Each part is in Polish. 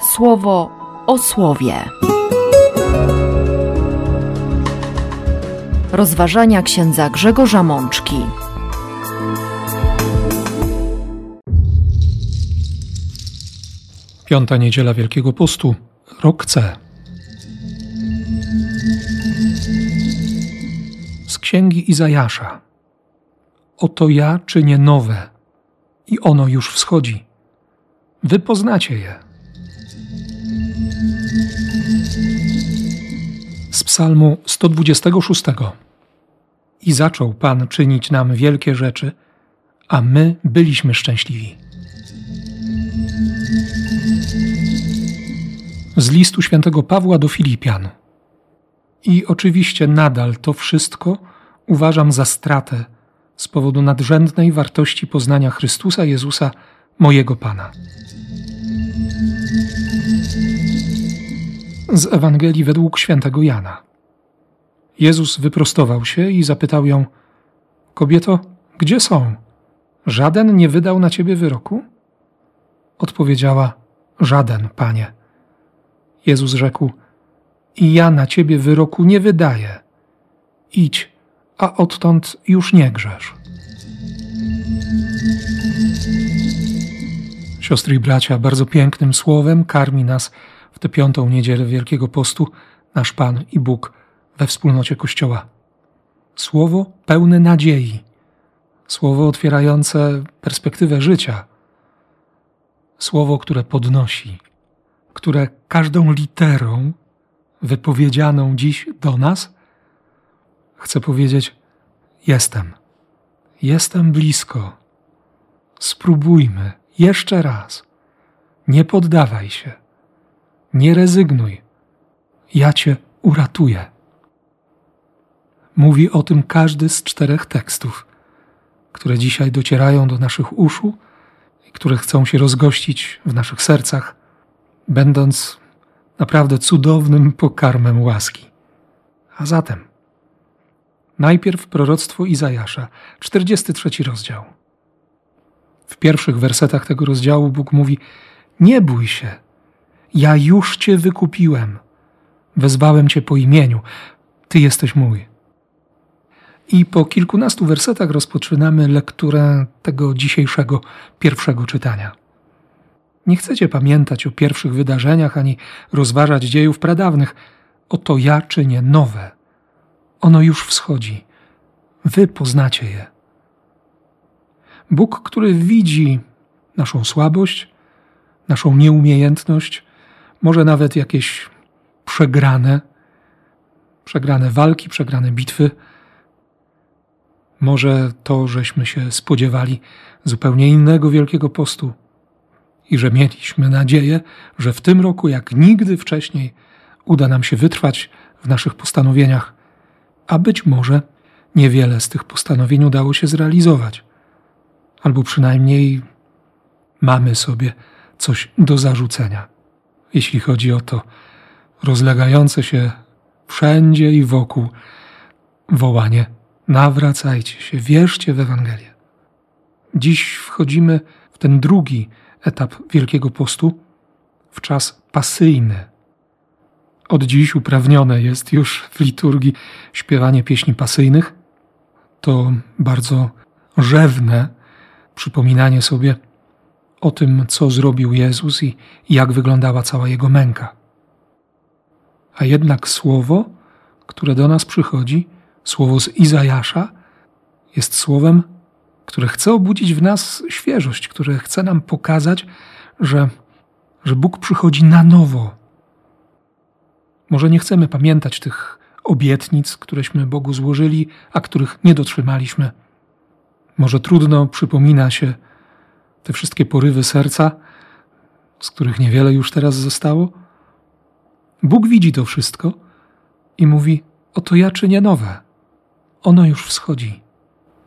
słowo o słowie. Rozważania księdza Grzegorza Mączki. Piąta niedziela Wielkiego Postu, rok C. Z księgi Izajasza. Oto ja czynię nowe i ono już wschodzi. Wy poznacie je. Psalmu 126. I zaczął Pan czynić nam wielkie rzeczy, a my byliśmy szczęśliwi. Z listu świętego Pawła do Filipian. I oczywiście nadal to wszystko uważam za stratę z powodu nadrzędnej wartości poznania Chrystusa Jezusa, mojego Pana. Z Ewangelii według świętego Jana. Jezus wyprostował się i zapytał ją: Kobieto, gdzie są? Żaden nie wydał na ciebie wyroku? Odpowiedziała: Żaden, panie. Jezus rzekł: I ja na ciebie wyroku nie wydaję. Idź, a odtąd już nie grzesz. Siostry i bracia, bardzo pięknym słowem karmi nas w tę piątą niedzielę Wielkiego Postu nasz Pan i Bóg we wspólnocie Kościoła. Słowo pełne nadziei, słowo otwierające perspektywę życia, słowo, które podnosi, które każdą literą wypowiedzianą dziś do nas chce powiedzieć: Jestem, jestem blisko. Spróbujmy jeszcze raz. Nie poddawaj się, nie rezygnuj. Ja cię uratuję. Mówi o tym każdy z czterech tekstów, które dzisiaj docierają do naszych uszu i które chcą się rozgościć w naszych sercach, będąc naprawdę cudownym pokarmem łaski. A zatem, najpierw proroctwo Izajasza, 43 rozdział. W pierwszych wersetach tego rozdziału Bóg mówi: Nie bój się, ja już cię wykupiłem, wezwałem cię po imieniu, ty jesteś mój. I po kilkunastu wersetach rozpoczynamy lekturę tego dzisiejszego pierwszego czytania. Nie chcecie pamiętać o pierwszych wydarzeniach ani rozważać dziejów pradawnych. Oto ja czynię nowe. Ono już wschodzi. Wy poznacie je. Bóg, który widzi naszą słabość, naszą nieumiejętność, może nawet jakieś przegrane, przegrane walki, przegrane bitwy, może to, żeśmy się spodziewali zupełnie innego Wielkiego Postu i że mieliśmy nadzieję, że w tym roku, jak nigdy wcześniej, uda nam się wytrwać w naszych postanowieniach, a być może niewiele z tych postanowień udało się zrealizować, albo przynajmniej mamy sobie coś do zarzucenia, jeśli chodzi o to rozlegające się wszędzie i wokół wołanie nawracajcie się, wierzcie w Ewangelię. Dziś wchodzimy w ten drugi etap Wielkiego Postu, w czas pasyjny. Od dziś uprawnione jest już w liturgii śpiewanie pieśni pasyjnych. To bardzo rzewne przypominanie sobie o tym, co zrobił Jezus i jak wyglądała cała jego męka. A jednak słowo, które do nas przychodzi, Słowo z Izajasza jest słowem, które chce obudzić w nas świeżość, które chce nam pokazać, że, że Bóg przychodzi na nowo. Może nie chcemy pamiętać tych obietnic, któreśmy Bogu złożyli, a których nie dotrzymaliśmy. Może trudno przypomina się te wszystkie porywy serca, z których niewiele już teraz zostało. Bóg widzi to wszystko i mówi: Oto ja czynię nowe ono już wschodzi.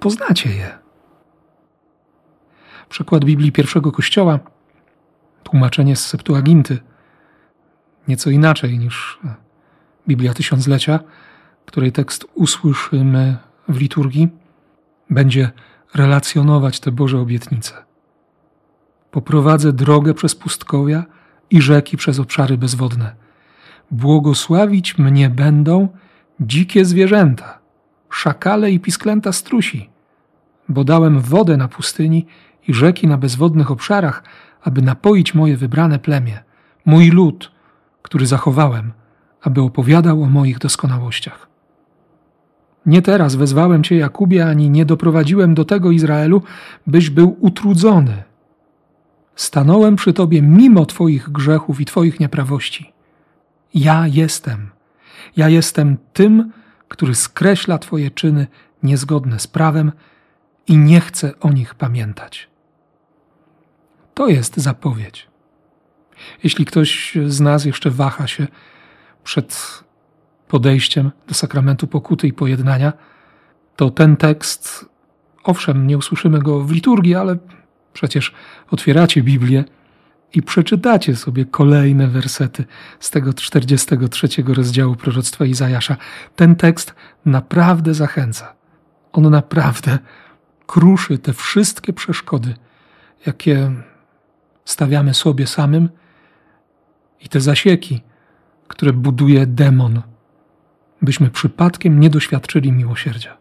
Poznacie je. Przykład Biblii pierwszego kościoła, tłumaczenie z Septuaginty, nieco inaczej niż Biblia Tysiąclecia, której tekst usłyszymy w liturgii, będzie relacjonować te Boże obietnice. Poprowadzę drogę przez pustkowia i rzeki przez obszary bezwodne. Błogosławić mnie będą dzikie zwierzęta, szakale i pisklęta strusi, bo dałem wodę na pustyni i rzeki na bezwodnych obszarach, aby napoić moje wybrane plemię, mój lud, który zachowałem, aby opowiadał o moich doskonałościach. Nie teraz wezwałem Cię, Jakubie, ani nie doprowadziłem do tego Izraelu, byś był utrudzony. Stanąłem przy Tobie mimo Twoich grzechów i Twoich nieprawości. Ja jestem. Ja jestem tym, który skreśla Twoje czyny niezgodne z prawem i nie chce o nich pamiętać. To jest zapowiedź. Jeśli ktoś z nas jeszcze waha się przed podejściem do sakramentu pokuty i pojednania, to ten tekst, owszem, nie usłyszymy go w liturgii, ale przecież otwieracie Biblię i przeczytacie sobie kolejne wersety z tego 43 rozdziału proroctwa Izajasza. Ten tekst naprawdę zachęca. On naprawdę kruszy te wszystkie przeszkody, jakie stawiamy sobie samym i te zasieki, które buduje demon, byśmy przypadkiem nie doświadczyli miłosierdzia.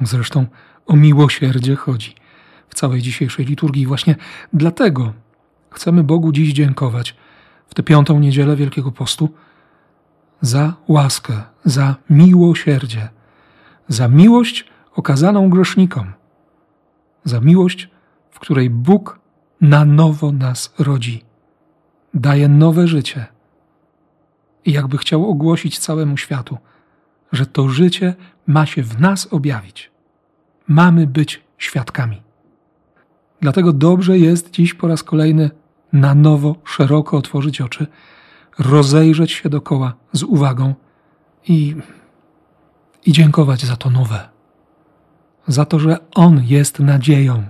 Zresztą o miłosierdzie chodzi w całej dzisiejszej liturgii. Właśnie dlatego chcemy Bogu dziś dziękować w tę piątą niedzielę Wielkiego Postu za łaskę, za miłosierdzie, za miłość okazaną grzesznikom, za miłość, w której Bóg na nowo nas rodzi, daje nowe życie i jakby chciał ogłosić całemu światu, że to życie ma się w nas objawić. Mamy być świadkami. Dlatego dobrze jest dziś po raz kolejny na nowo szeroko otworzyć oczy, rozejrzeć się dokoła z uwagą i, i dziękować za to nowe. Za to, że On jest nadzieją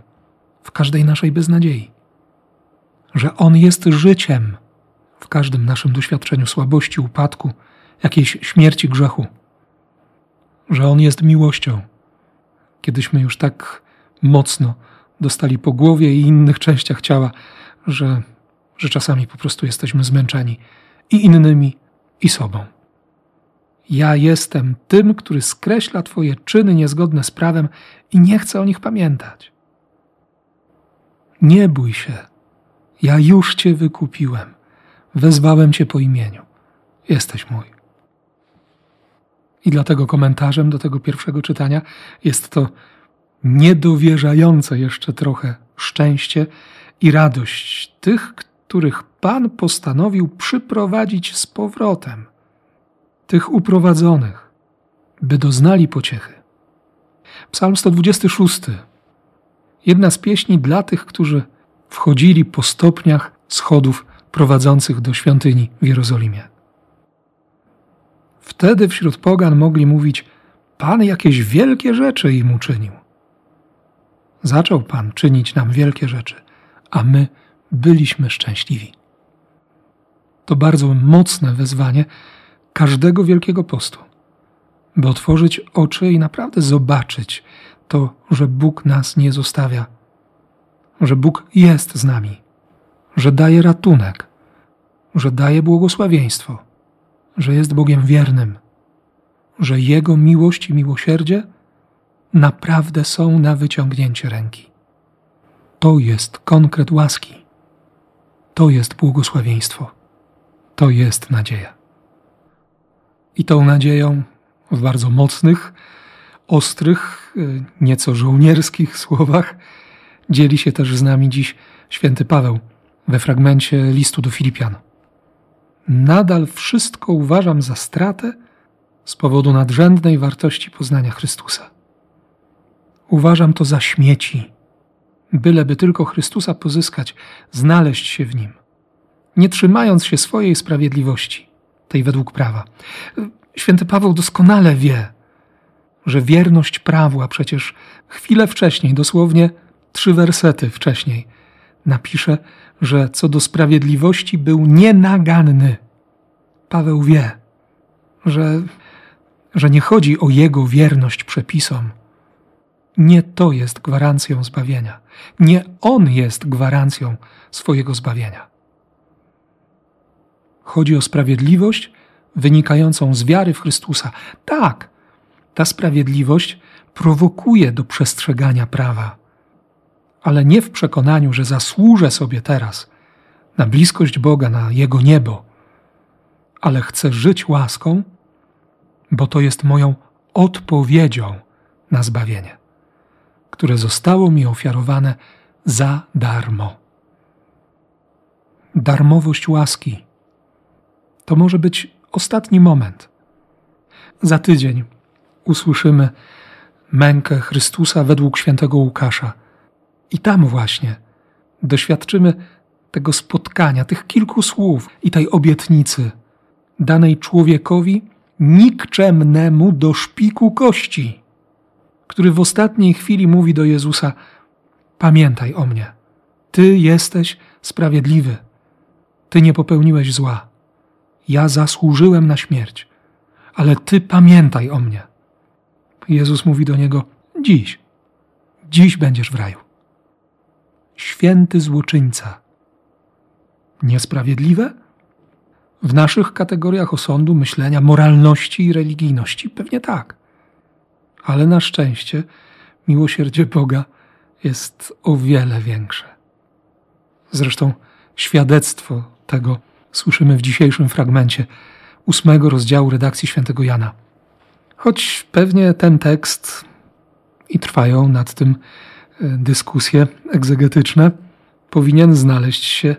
w każdej naszej beznadziei. Że On jest życiem w każdym naszym doświadczeniu słabości, upadku, jakiejś śmierci grzechu. Że On jest miłością, kiedyśmy już tak mocno dostali po głowie i innych częściach ciała, że, że czasami po prostu jesteśmy zmęczeni i innymi, i sobą. Ja jestem tym, który skreśla Twoje czyny niezgodne z prawem i nie chce o nich pamiętać. Nie bój się, ja już Cię wykupiłem, wezwałem Cię po imieniu. Jesteś mój. I dlatego komentarzem do tego pierwszego czytania jest to niedowierzające jeszcze trochę szczęście i radość tych, których Pan postanowił przyprowadzić z powrotem, tych uprowadzonych, by doznali pociechy. Psalm 126. Jedna z pieśni dla tych, którzy wchodzili po stopniach schodów prowadzących do świątyni w Jerozolimie. Wtedy wśród pogan mogli mówić: Pan jakieś wielkie rzeczy im uczynił. Zaczął Pan czynić nam wielkie rzeczy, a my byliśmy szczęśliwi. To bardzo mocne wezwanie każdego wielkiego postu, by otworzyć oczy i naprawdę zobaczyć to, że Bóg nas nie zostawia, że Bóg jest z nami, że daje ratunek, że daje błogosławieństwo, że jest Bogiem wiernym, że Jego miłość i miłosierdzie naprawdę są na wyciągnięcie ręki. To jest konkret łaski. To jest błogosławieństwo. To jest nadzieja. I tą nadzieją w bardzo mocnych, ostrych, y, nieco żołnierskich słowach dzieli się też z nami dziś święty Paweł we fragmencie listu do Filipian. Nadal wszystko uważam za stratę z powodu nadrzędnej wartości poznania Chrystusa. Uważam to za śmieci, byleby tylko Chrystusa pozyskać, znaleźć się w nim, nie trzymając się swojej sprawiedliwości, tej według prawa. Święty Paweł doskonale wie, że wierność prawu, a przecież chwilę wcześniej, dosłownie trzy wersety wcześniej, napisze, że co do sprawiedliwości był nienaganny. Paweł wie, że, że nie chodzi o jego wierność przepisom, nie to jest gwarancją zbawienia. Nie On jest gwarancją swojego zbawienia. chodzi o sprawiedliwość wynikającą z wiary w Chrystusa. Tak, ta sprawiedliwość prowokuje do przestrzegania prawa, ale nie w przekonaniu, że zasłużę sobie teraz na bliskość Boga, na Jego niebo, ale chcę żyć łaską, bo to jest moją odpowiedzią na zbawienie, które zostało mi ofiarowane za darmo. Darmowość łaski to może być ostatni moment. Za tydzień usłyszymy mękę Chrystusa według świętego Łukasza. I tam właśnie doświadczymy tego spotkania, tych kilku słów i tej obietnicy danej człowiekowi nikczemnemu do szpiku kości, który w ostatniej chwili mówi do Jezusa: Pamiętaj o mnie, Ty jesteś sprawiedliwy, Ty nie popełniłeś zła. Ja zasłużyłem na śmierć, ale Ty pamiętaj o mnie. Jezus mówi do niego: Dziś, dziś będziesz w raju. Święty złoczyńca. Niesprawiedliwe? W naszych kategoriach osądu, myślenia, moralności i religijności pewnie tak. Ale na szczęście miłosierdzie Boga jest o wiele większe. Zresztą świadectwo tego słyszymy w dzisiejszym fragmencie ósmego rozdziału redakcji świętego Jana. Choć pewnie ten tekst i trwają nad tym e, dyskusje egzegetyczne, powinien znaleźć się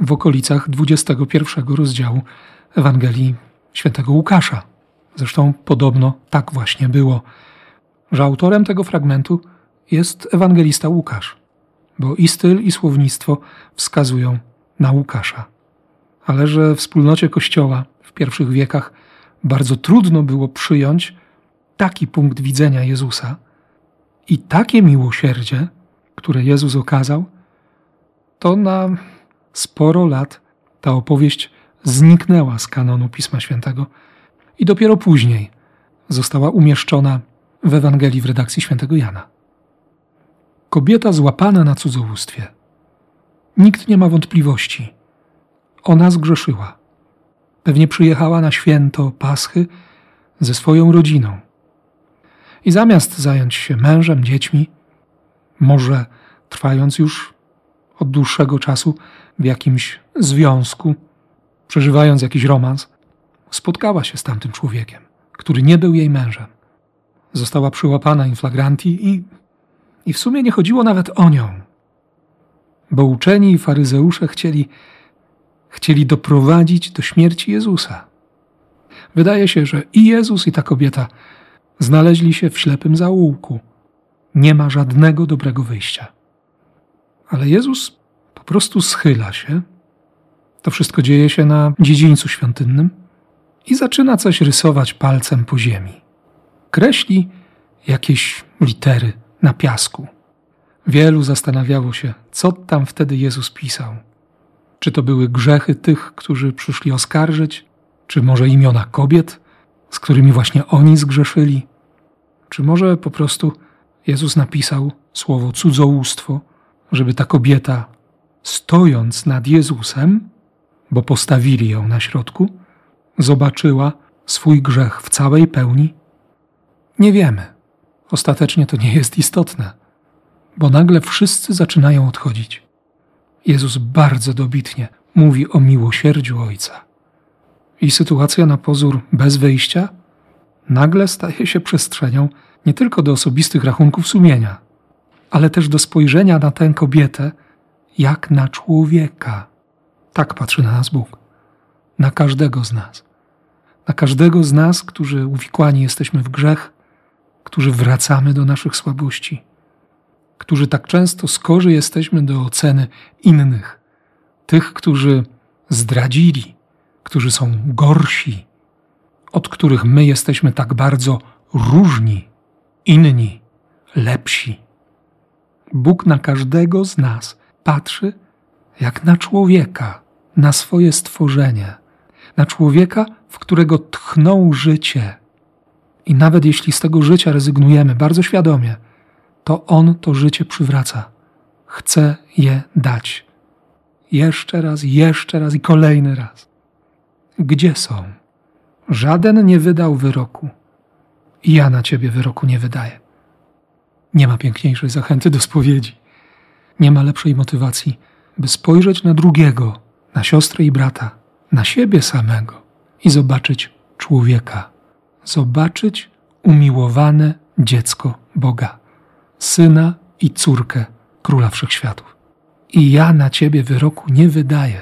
w okolicach 21 rozdziału Ewangelii świętego Łukasza. Zresztą podobno tak właśnie było, że autorem tego fragmentu jest ewangelista Łukasz, bo i styl, i słownictwo wskazują na Łukasza. Ale że w wspólnocie Kościoła w pierwszych wiekach bardzo trudno było przyjąć taki punkt widzenia Jezusa i takie miłosierdzie, które Jezus okazał, to na sporo lat ta opowieść zniknęła z kanonu Pisma Świętego i dopiero później została umieszczona w Ewangelii w redakcji świętego Jana. Kobieta złapana na cudzołóstwie. Nikt nie ma wątpliwości. Ona zgrzeszyła. Pewnie przyjechała na święto Paschy ze swoją rodziną. I zamiast zająć się mężem, dziećmi, może trwając już od dłuższego czasu w jakimś związku, przeżywając jakiś romans, spotkała się z tamtym człowiekiem, który nie był jej mężem. Została przyłapana in flagranti i, i w sumie nie chodziło nawet o nią, bo uczeni i faryzeusze chcieli chcieli doprowadzić do śmierci Jezusa. Wydaje się, że i Jezus, i ta kobieta znaleźli się w ślepym zaułku. Nie ma żadnego dobrego wyjścia. Ale Jezus po prostu schyla się. To wszystko dzieje się na dziedzińcu świątynnym i zaczyna coś rysować palcem po ziemi. Kreśli jakieś litery na piasku. Wielu zastanawiało się, co tam wtedy Jezus pisał. Czy to były grzechy tych, którzy przyszli oskarżyć? Czy może imiona kobiet, z którymi właśnie oni zgrzeszyli? Czy może po prostu Jezus napisał słowo cudzołóstwo, żeby ta kobieta, stojąc nad Jezusem, bo postawili ją na środku, zobaczyła swój grzech w całej pełni? Nie wiemy. Ostatecznie to nie jest istotne, bo nagle wszyscy zaczynają odchodzić. Jezus bardzo dobitnie mówi o miłosierdziu Ojca. I sytuacja na pozór bez wyjścia nagle staje się przestrzenią nie tylko do osobistych rachunków sumienia, ale też do spojrzenia na tę kobietę jak na człowieka. Tak patrzy na nas Bóg, na każdego z nas. Na każdego z nas, którzy uwikłani jesteśmy w grzech, którzy wracamy do naszych słabości którzy tak często skorzy jesteśmy do oceny innych, tych, którzy zdradzili, którzy są gorsi, od których my jesteśmy tak bardzo różni, inni, lepsi. Bóg na każdego z nas patrzy jak na człowieka, na swoje stworzenie, na człowieka, w którego tchnął życie. I nawet jeśli z tego życia rezygnujemy bardzo świadomie, to On to życie przywraca. Chce je dać. jeszcze raz, jeszcze raz i kolejny raz. Gdzie są? Żaden nie wydał wyroku. I ja na ciebie wyroku nie wydaję. Nie ma piękniejszej zachęty do spowiedzi. Nie ma lepszej motywacji, by spojrzeć na drugiego, na siostrę i brata, na siebie samego i zobaczyć człowieka, zobaczyć umiłowane dziecko Boga, syna i córkę króla wszechświatów. I ja na ciebie wyroku nie wydaję.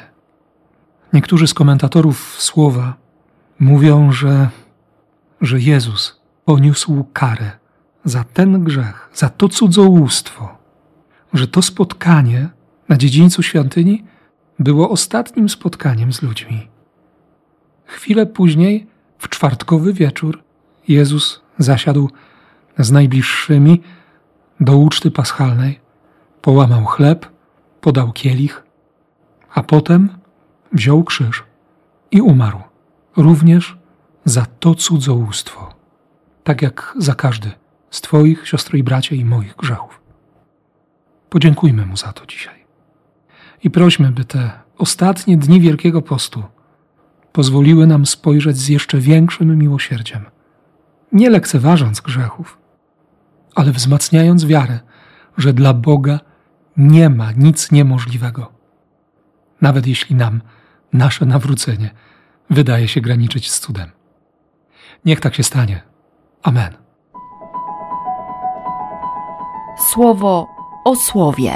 Niektórzy z komentatorów słowa mówią, że, że Jezus poniósł karę za ten grzech, za to cudzołóstwo, że to spotkanie na dziedzińcu świątyni było ostatnim spotkaniem z ludźmi. Chwilę później, w czwartkowy wieczór, Jezus zasiadł z najbliższymi do uczty paschalnej, połamał chleb, podał kielich, a potem wziął krzyż i umarł, również za to cudzołóstwo, tak jak za każdy z Twoich, siostry i bracia i moich grzechów. Podziękujmy Mu za to dzisiaj. I prośmy, by te ostatnie dni Wielkiego Postu pozwoliły nam spojrzeć z jeszcze większym miłosierdziem, nie lekceważąc grzechów, ale wzmacniając wiarę, że dla Boga nie ma nic niemożliwego. Nawet jeśli nam nasze nawrócenie wydaje się graniczyć z cudem. Niech tak się stanie. Amen. Słowo o słowie.